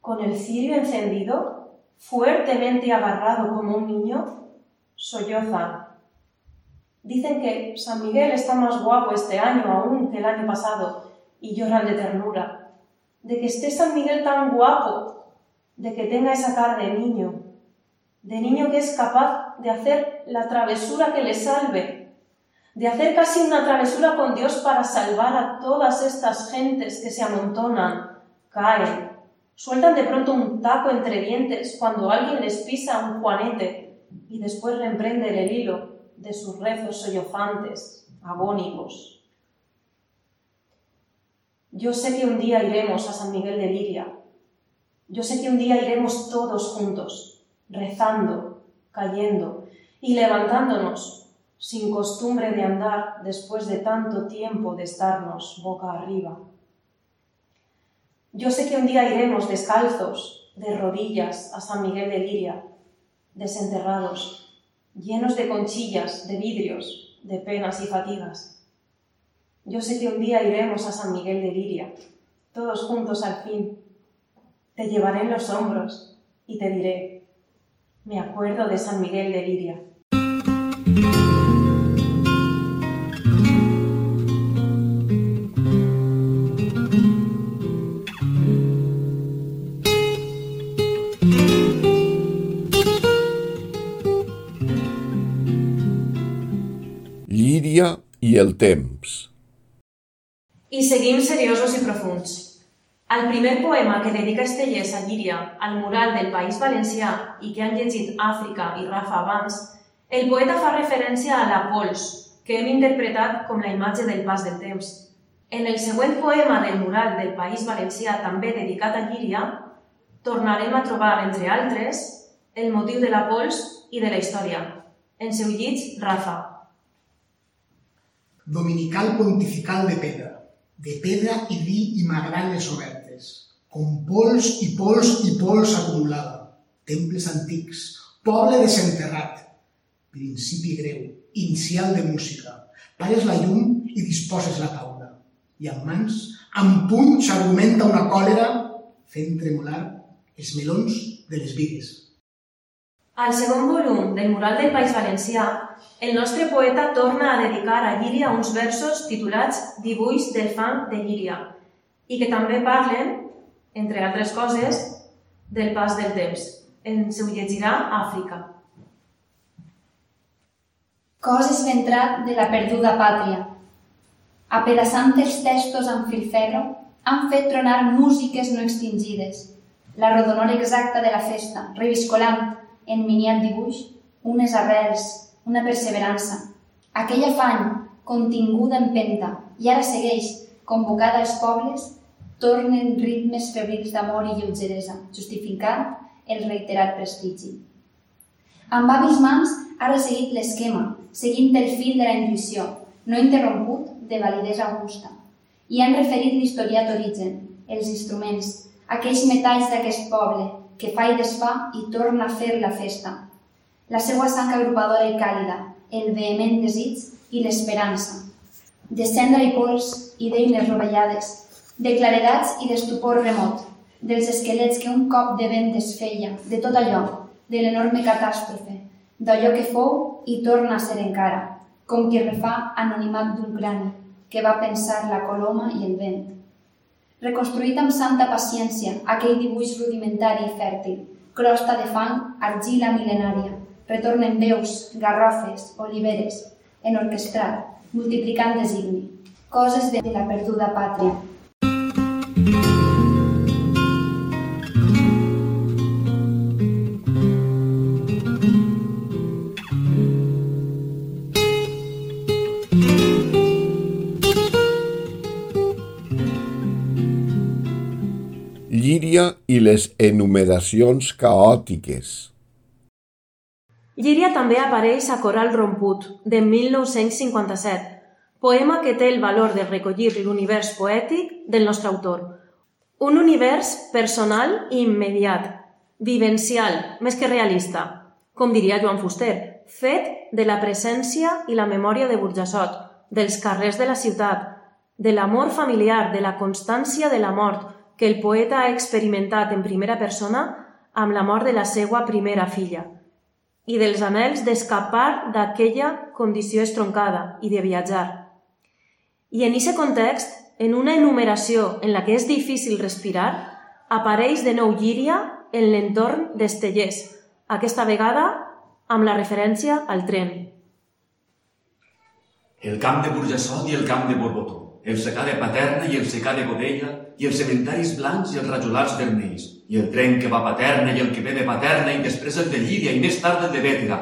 con el cirio encendido, fuertemente agarrado como un niño, sollozan. Dicen que San Miguel está más guapo este año aún que el año pasado, y lloran de ternura, de que esté San Miguel tan guapo, de que tenga esa cara de niño, de niño que es capaz de hacer la travesura que le salve, de hacer casi una travesura con Dios para salvar a todas estas gentes que se amontonan, caen, sueltan de pronto un taco entre dientes cuando alguien les pisa un juanete y después reemprenden el hilo de sus rezos sollozantes, agónicos. Yo sé que un día iremos a San Miguel de Liria. Yo sé que un día iremos todos juntos rezando, cayendo y levantándonos sin costumbre de andar después de tanto tiempo de estarnos boca arriba. Yo sé que un día iremos descalzos, de rodillas, a San Miguel de Liria, desenterrados, llenos de conchillas, de vidrios, de penas y fatigas. Yo sé que un día iremos a San Miguel de Liria, todos juntos al fin. Te llevaré en los hombros y te diré, me acuerdo de San Miguel de Liria. Llíria i el temps. I seguim seriosos i profuns. El primer poema que dedica Estellers a Llíria, al mural del País Valencià i que han llegit Àfrica i Rafa abans, el poeta fa referència a la pols, que hem interpretat com la imatge del pas del temps. En el següent poema del mural del País Valencià, també dedicat a Llíria, tornarem a trobar, entre altres, el motiu de la pols i de la història. En seu llig, Rafa. Dominical Pontifical de Pedra. De pedra i vi i magranes obertes com pols i pols i pols acumulada, temples antics, poble desenterrat, principi greu, inicial de música, pares la llum i disposes la taula, i amb mans, amb punys argumenta una còlera fent tremolar els melons de les vigues. Al segon volum del Mural del País Valencià, el nostre poeta torna a dedicar a Llíria uns versos titulats Dibuix del fang de Llíria i que també parlen entre altres coses, del pas del temps. Ens ho llegirà Àfrica. Coses d'entrat de la perduda pàtria. Apedaçant els textos amb filferro, han fet tronar músiques no extingides, la rodonor exacta de la festa, reviscolant, en miniat dibuix, unes arrels, una perseverança. Aquell afany, continguda en penta, i ara segueix, convocada als pobles, tornen ritmes febrils d'amor i lleugeresa, justificant el reiterat prestigi. Amb hàbils mans ha resseguit l'esquema, seguint el fil de la intuïció, no interromput de validesa augusta, i han referit l'historiat origen, els instruments, aquells metalls d'aquest poble, que fa i desfà i torna a fer la festa. La seva sang agrupadora i càlida, el vehement desig i l'esperança. De cendra i pols i d'eines rovellades, de claredats i d'estupor remot, dels esquelets que un cop de vent desfeia, de tot allò, de l'enorme catàstrofe, d'allò que fou i torna a ser encara, com qui refà anonimat d'un crani, que va pensar la coloma i el vent. Reconstruït amb santa paciència aquell dibuix rudimentari i fèrtil, crosta de fang, argila mil·lenària, retornen veus, garrofes, oliveres, en orquestrat, multiplicant designi, coses de la perduda pàtria. Llíria i les enumeracions caòtiques. Llíria també apareix a Coral romput, de 1957, poema que té el valor de recollir l'univers poètic del nostre autor. Un univers personal i immediat, vivencial, més que realista, com diria Joan Fuster, fet de la presència i la memòria de Burjassot, dels carrers de la ciutat, de l'amor familiar, de la constància de la mort, que el poeta ha experimentat en primera persona amb la mort de la seva primera filla i dels anells d'escapar d'aquella condició estroncada i de viatjar. I en aquest context, en una enumeració en la que és difícil respirar, apareix de nou Llíria en l'entorn d'Estellers, aquesta vegada amb la referència al tren. El camp de Burjassot i el camp de Borbotó el secà de Paterna i el secà de Godella, i els cementaris blancs i els rajolars vermells, i el tren que va a Paterna i el que ve de Paterna, i després el de Llíria, i més tard el de Bètega,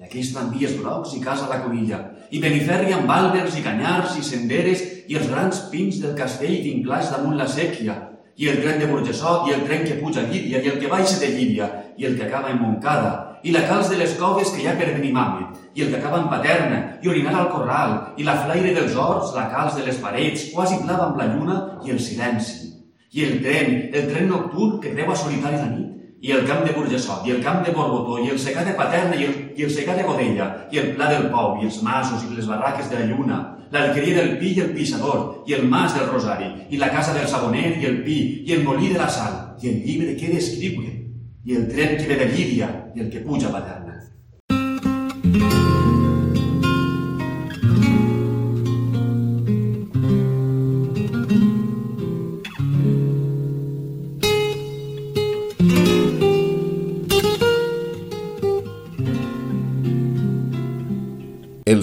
i aquells tramvies grocs i casa la Conilla, i Beniferri amb àlbers i canyars i senderes, i els grans pins del castell vinclats damunt la sèquia, i el tren de Burgessot, i el tren que puja a Llíria, i el que baixa de Llíria, i el que acaba en Montcada, i la calç de les coves que hi ha per Benimàmet, i el que acaba en Paterna, i orinar al corral, i la flaire dels horts, la calç de les parets, quasi blava amb la lluna i el silenci. I el tren, el tren nocturn que creua solitari la nit, i el camp de Burgessot, i el camp de Borbotó, i el secà de Paterna, i el, i el secà de Godella, i el pla del Pou, i els masos, i les barraques de la lluna, l'alqueria del Pi i el pixador, i el mas del Rosari, i la casa del Saboner, i el Pi, i el molí de la Sal, i el llibre que he d'escriure, i el tren que ve de Llíria i el que puja a Paterna.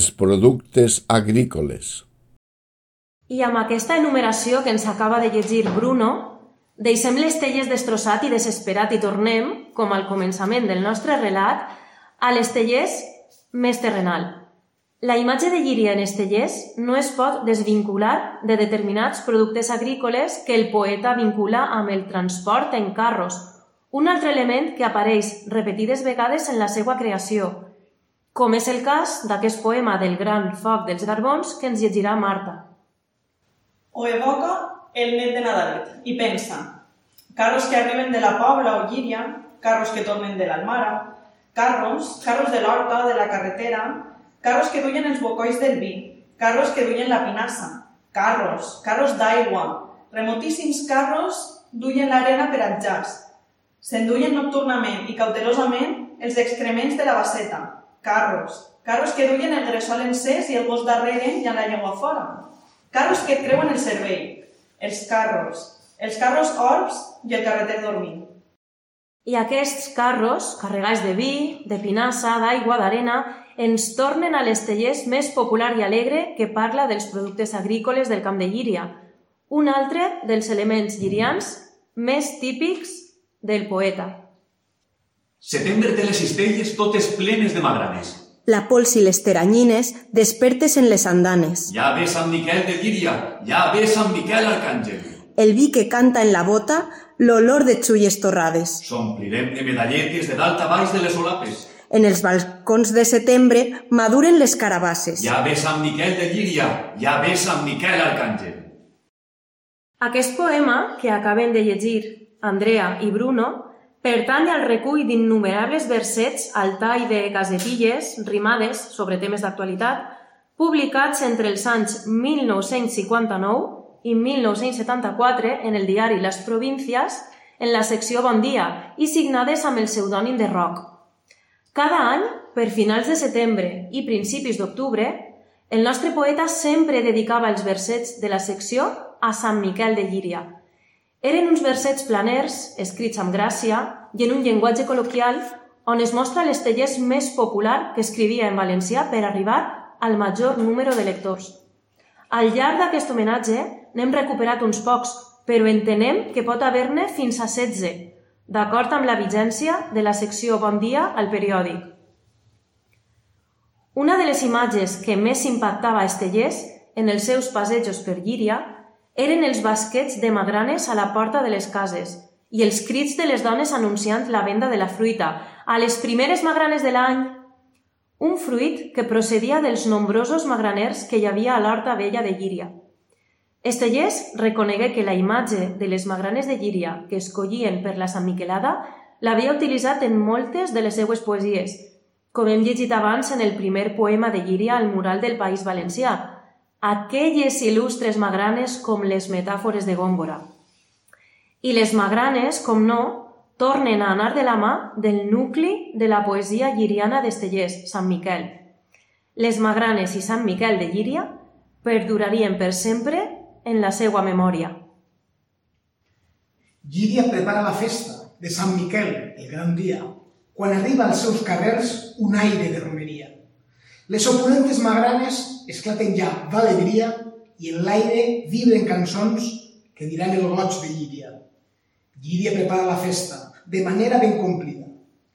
Els productes agrícoles. I amb aquesta enumeració que ens acaba de llegir Bruno, Deixem les telles destrossat i desesperat i tornem, com al començament del nostre relat, a l'Estellers més terrenal. La imatge de Llíria en Estellers no es pot desvincular de determinats productes agrícoles que el poeta vincula amb el transport en carros, un altre element que apareix repetides vegades en la seva creació, com és el cas d'aquest poema del gran foc dels garbons que ens llegirà Marta. O evoca el net de Nadalet i pensa, carros que arriben de la Pobla o Llíria, carros que tornen de l'Almara, carros, carros de l'Horta, de la carretera, carros que duien els bocois del vi, carros que duien la pinassa, carros, carros d'aigua, remotíssims carros duien l'arena per al jazz. S'enduien nocturnament i cautelosament els excrements de la basseta, carros, carros que duien el gresol encès i el gos darrere i la llengua fora, carros que et creuen el cervell, els carros, els carros orbs i el carreter dormint. I aquests carros, carregats de vi, de pinassa, d'aigua, d'arena, ens tornen a l'Estellers més popular i alegre que parla dels productes agrícoles del camp de Llíria, un altre dels elements llirians més típics del poeta. Setembre té les cistelles totes plenes de magranes. La pols i les teranyines despertes en les andanes. Ja ve Sant Miquel de Llíria, ja ve Sant Miquel Arcàngel. el vi que canta en la bota, l'olor de xulles torrades. S'omplirem de medalletes de dalt a baix de les solapes. En els balcons de setembre maduren les carabasses. Ja ve Sant Miquel de Llíria, ja ve Sant Miquel Arcàngel. Aquest poema que acaben de llegir Andrea i Bruno pertany al recull d'innumerables versets al tall de gasetilles rimades sobre temes d'actualitat publicats entre els anys 1959 i 1974 en el diari Les Províncies en la secció Bon Dia i signades amb el pseudònim de Roc. Cada any, per finals de setembre i principis d'octubre, el nostre poeta sempre dedicava els versets de la secció a Sant Miquel de Llíria. Eren uns versets planers, escrits amb gràcia i en un llenguatge col·loquial on es mostra l'esteller més popular que escrivia en valencià per arribar al major número de lectors. Al llarg d'aquest homenatge n'hem recuperat uns pocs, però entenem que pot haver-ne fins a 16, d'acord amb la vigència de la secció Bon Dia al periòdic. Una de les imatges que més impactava Estellers en els seus passejos per Llíria eren els basquets de magranes a la porta de les cases i els crits de les dones anunciant la venda de la fruita a les primeres magranes de l'any. Un fruit que procedia dels nombrosos magraners que hi havia a l'horta vella de Llíria. Estellers reconegué que la imatge de les magranes de Llíria que escollien per la Sant Miquelada l'havia utilitzat en moltes de les seues poesies, com hem llegit abans en el primer poema de Llíria al mural del País Valencià, aquelles il·lustres magranes com les metàfores de Góngora. I les magranes, com no, tornen a anar de la mà del nucli de la poesia lliriana d'Estellers, Sant Miquel. Les magranes i Sant Miquel de Llíria perdurarien per sempre en la seva memòria. Llíria prepara la festa de Sant Miquel, el gran dia, quan arriba als seus carrers un aire de romeria. Les opulentes magranes esclaten ja d'alegria i en l'aire vibren cançons que diran el goig de Llíria. Llíria prepara la festa de manera ben complida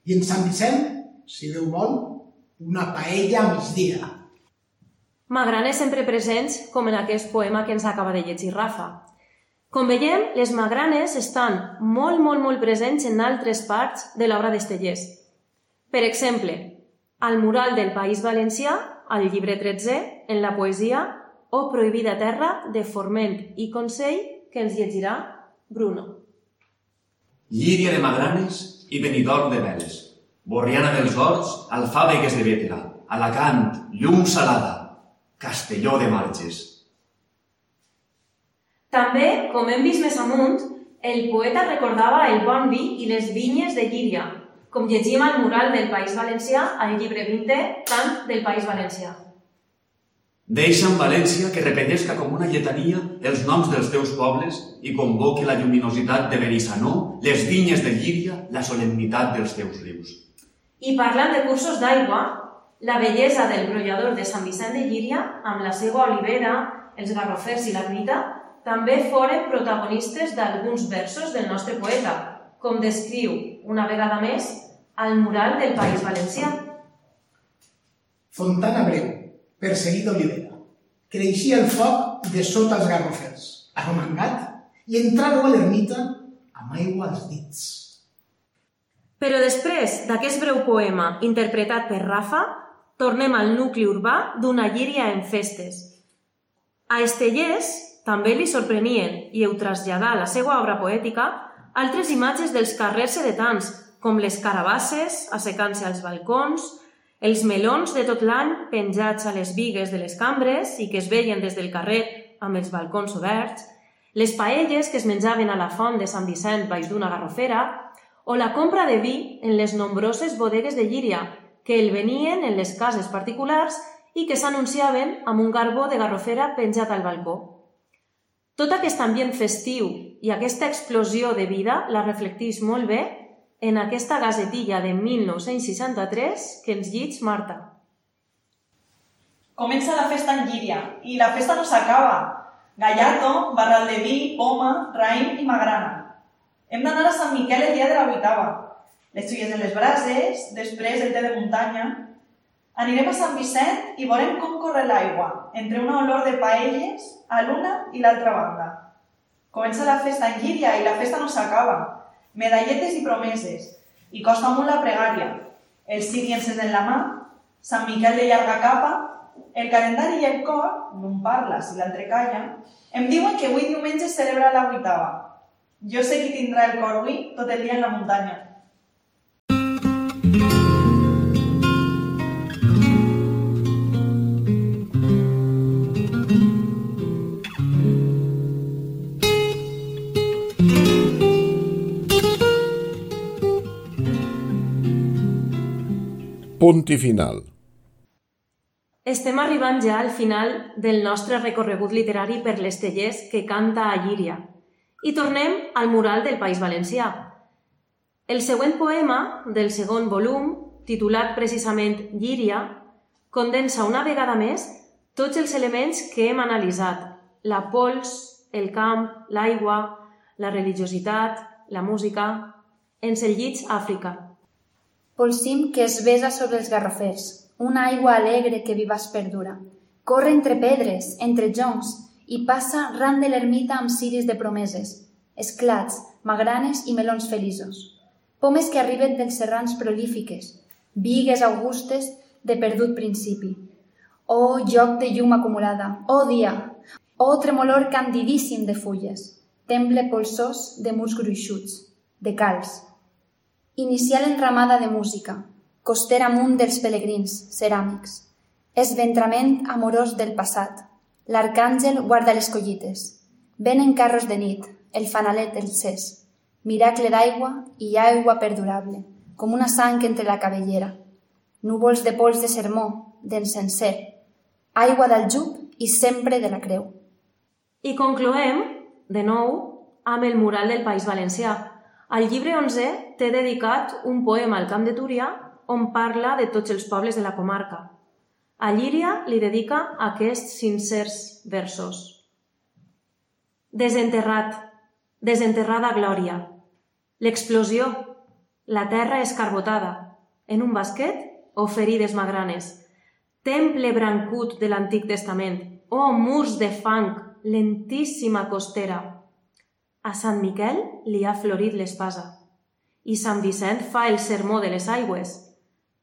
i en Sant Vicent, si Déu vol, una paella a migdia. Magranes sempre presents, com en aquest poema que ens acaba de llegir Rafa. Com veiem, les magranes estan molt, molt, molt presents en altres parts de l'obra d'Estellers. Per exemple, al mural del País Valencià, al llibre 13, en la poesia O prohibida terra de Forment i Consell, que ens llegirà Bruno. Llíria de Magranes i Benidorm de Veles. Borriana dels Horts, Alfàbegues de Bétera, Alacant, Llum Salada, Castelló de Marges. També, com hem vist més amunt, el poeta recordava el bon vi i les vinyes de Llíria, com llegim al mural del País Valencià al llibre 20, tant del País Valencià. Deixa en València que repetesca com una lletania els noms dels teus pobles i convoqui la lluminositat de Benissanó, les vinyes de Llíria, la solemnitat dels teus rius. I parlant de cursos d'aigua, la bellesa del brollador de Sant Vicent de Llíria, amb la seva olivera, els garrofers i l'ermita, també foren protagonistes d'alguns versos del nostre poeta, com descriu, una vegada més, al mural del País Valencià. Fontana breu, perseguit d'olivera. Creixia el foc de sota els garrofers, arromangat, i entrava a l'ermita amb aigua als dits. Però després d'aquest breu poema interpretat per Rafa, tornem al nucli urbà d'una llíria en festes. A Estellers també li sorprenien i ho traslladà a la seva obra poètica altres imatges dels carrers sedetans, com les carabasses assecant-se als balcons, els melons de tot l'any penjats a les vigues de les cambres i que es veien des del carrer amb els balcons oberts, les paelles que es menjaven a la font de Sant Vicent baix d'una garrofera, o la compra de vi en les nombroses bodegues de Llíria, que el venien en les cases particulars i que s'anunciaven amb un garbó de garrofera penjat al balcó. Tot aquest ambient festiu i aquesta explosió de vida la reflecteix molt bé en aquesta gazetilla de 1963 que ens llits Marta. Comença la festa en Llíria i la festa no s'acaba. Gallato, barral de vi, poma, raïm i magrana. Hem d'anar a Sant Miquel el dia de la vuitava. Les xulles en les brases, després el té de muntanya. Anirem a Sant Vicent i veurem com corre l'aigua, entre una olor de paelles a l'una i l'altra banda. Comença la festa en Llíria i la festa no s'acaba. Medalletes i promeses. I costa molt la pregària. Els sírienses en la mà, Sant Miquel de llarga capa, el calendari i el cor, l'un parla si l'altre calla, em diuen que avui diumenge celebra la vuitava. Jo sé qui tindrà el cor avui tot el dia en la muntanya. Punt i final. Estem arribant ja al final del nostre recorregut literari per les tellers que canta a Llíria i tornem al mural del País Valencià. El següent poema del segon volum, titulat precisament Llíria, condensa una vegada més tots els elements que hem analitzat, la pols, el camp, l'aigua, la religiositat, la música, ens el llits Àfrica. Polsim que es besa sobre els garrofers, una aigua alegre que vivaç perdura. Corre entre pedres, entre joncs, i passa ran de l'ermita amb ciris de promeses, esclats, magranes i melons feliços. Pomes que arriben dels serrans prolífiques, vigues augustes de perdut principi. Oh, joc de llum acumulada! Oh, dia! Oh, tremolor candidíssim de fulles! Temple polsós de murs gruixuts, de calç, Inicial enramada de música, coster amunt dels pelegrins, ceràmics. Esventrament amorós del passat. L'arcàngel guarda les collites. Venen carros de nit, el fanalet del cés. Miracle d'aigua i aigua perdurable, com una sang entre la cabellera. Núvols de pols de sermó, d'encenser. Aigua d'aljub i sempre de la creu. I concloem, de nou, amb el mural del País Valencià, al llibre 11 té dedicat un poema al Camp de Túria on parla de tots els pobles de la comarca. A Llíria li dedica aquests sincers versos. Desenterrat, desenterrada glòria, l'explosió, la terra escarbotada, en un basquet o ferides magranes, temple brancut de l'Antic Testament, o oh, murs de fang, lentíssima costera, a Sant Miquel li ha florit l'espasa. I Sant Vicent fa el sermó de les aigües.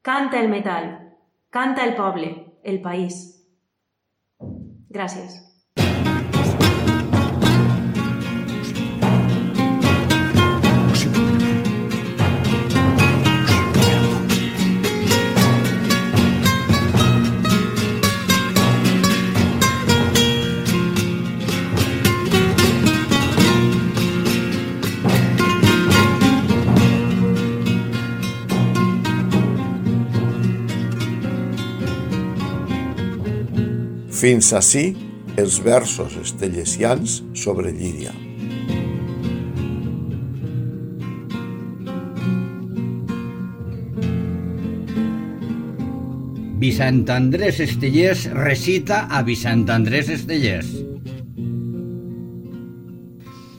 Canta el metall, canta el poble, el país. Gràcies. Fins ací els versos estellesians sobre Llíria. Vicent Andrés Estellers recita a Vicent Andrés Estellers.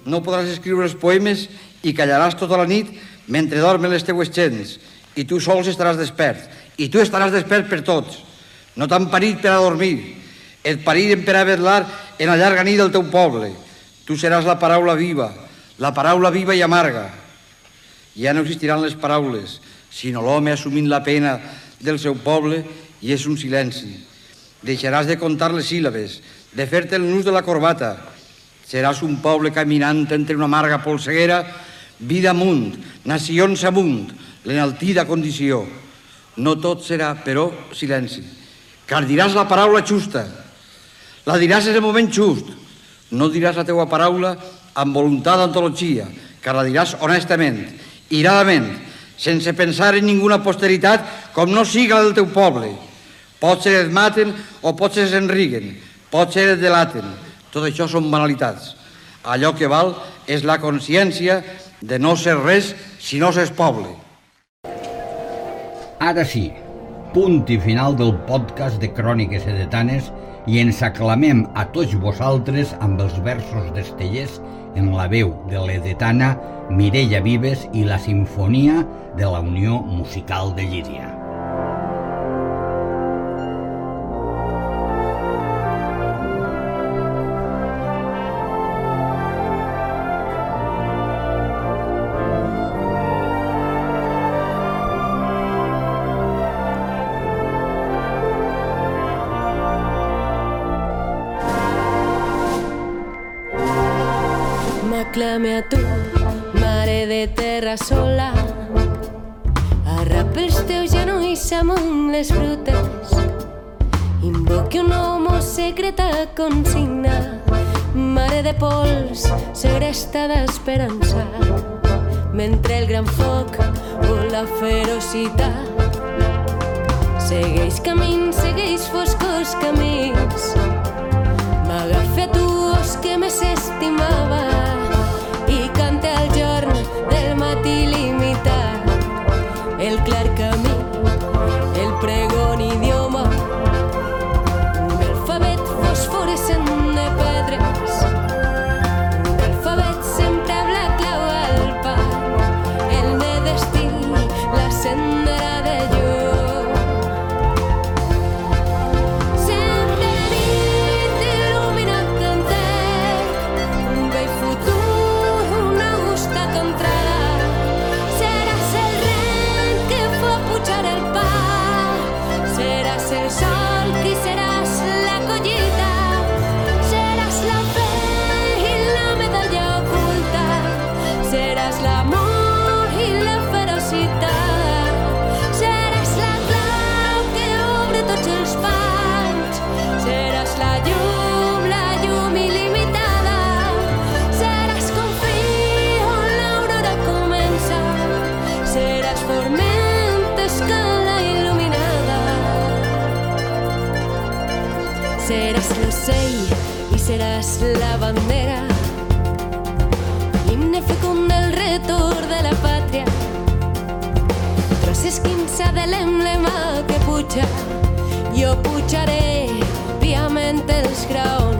No podràs escriure els poemes i callaràs tota la nit mentre dormen les teues gens, i tu sols estaràs despert, i tu estaràs despert per tots. No t'han parit per a dormir, et pariren per a en la llarga nit del teu poble. Tu seràs la paraula viva, la paraula viva i amarga. Ja no existiran les paraules, sinó l'home assumint la pena del seu poble i és un silenci. Deixaràs de contar les síl·labes, de fer-te el nus de la corbata. Seràs un poble caminant entre una amarga polseguera, vida amunt, nacions amunt, l'enaltida condició. No tot serà, però, silenci. Car diràs la paraula justa, la diràs en el moment just. No diràs la teua paraula amb voluntat d'antologia, que la diràs honestament, iradament, sense pensar en ninguna posteritat com no siga del teu poble. Pot ser et maten o pot ser es enriguen, pot ser et delaten. Tot això són banalitats. Allò que val és la consciència de no ser res si no s'és poble. Ara sí, punt i final del podcast de Cròniques Edetanes i ens aclamem a tots vosaltres amb els versos d'Estellers en la veu de l'edetana Mireia Vives i la sinfonia de la Unió Musical de Llíria. Digues-me a tu, mare de terra sola, arrapa els teus genolls amunt les frutes, invoqui un homo secreta consigna, mare de pols segresta d'esperança, mentre el gran foc o la ferocitat y serás la bandera. L'himne fecunda el retorn de la patria. Tras esquinça del emblema que pucha, jo pucharé piament el graons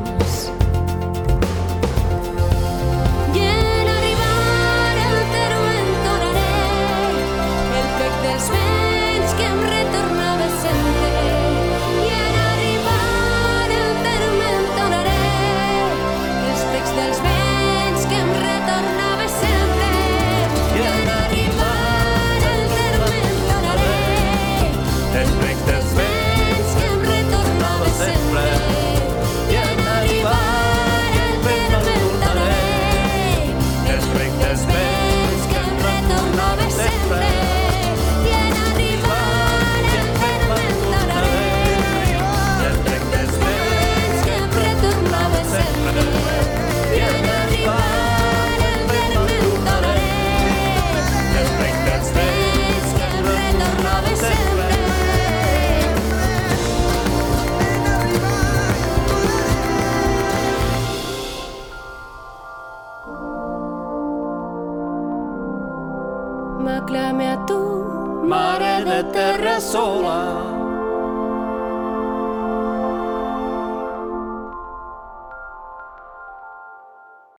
sola.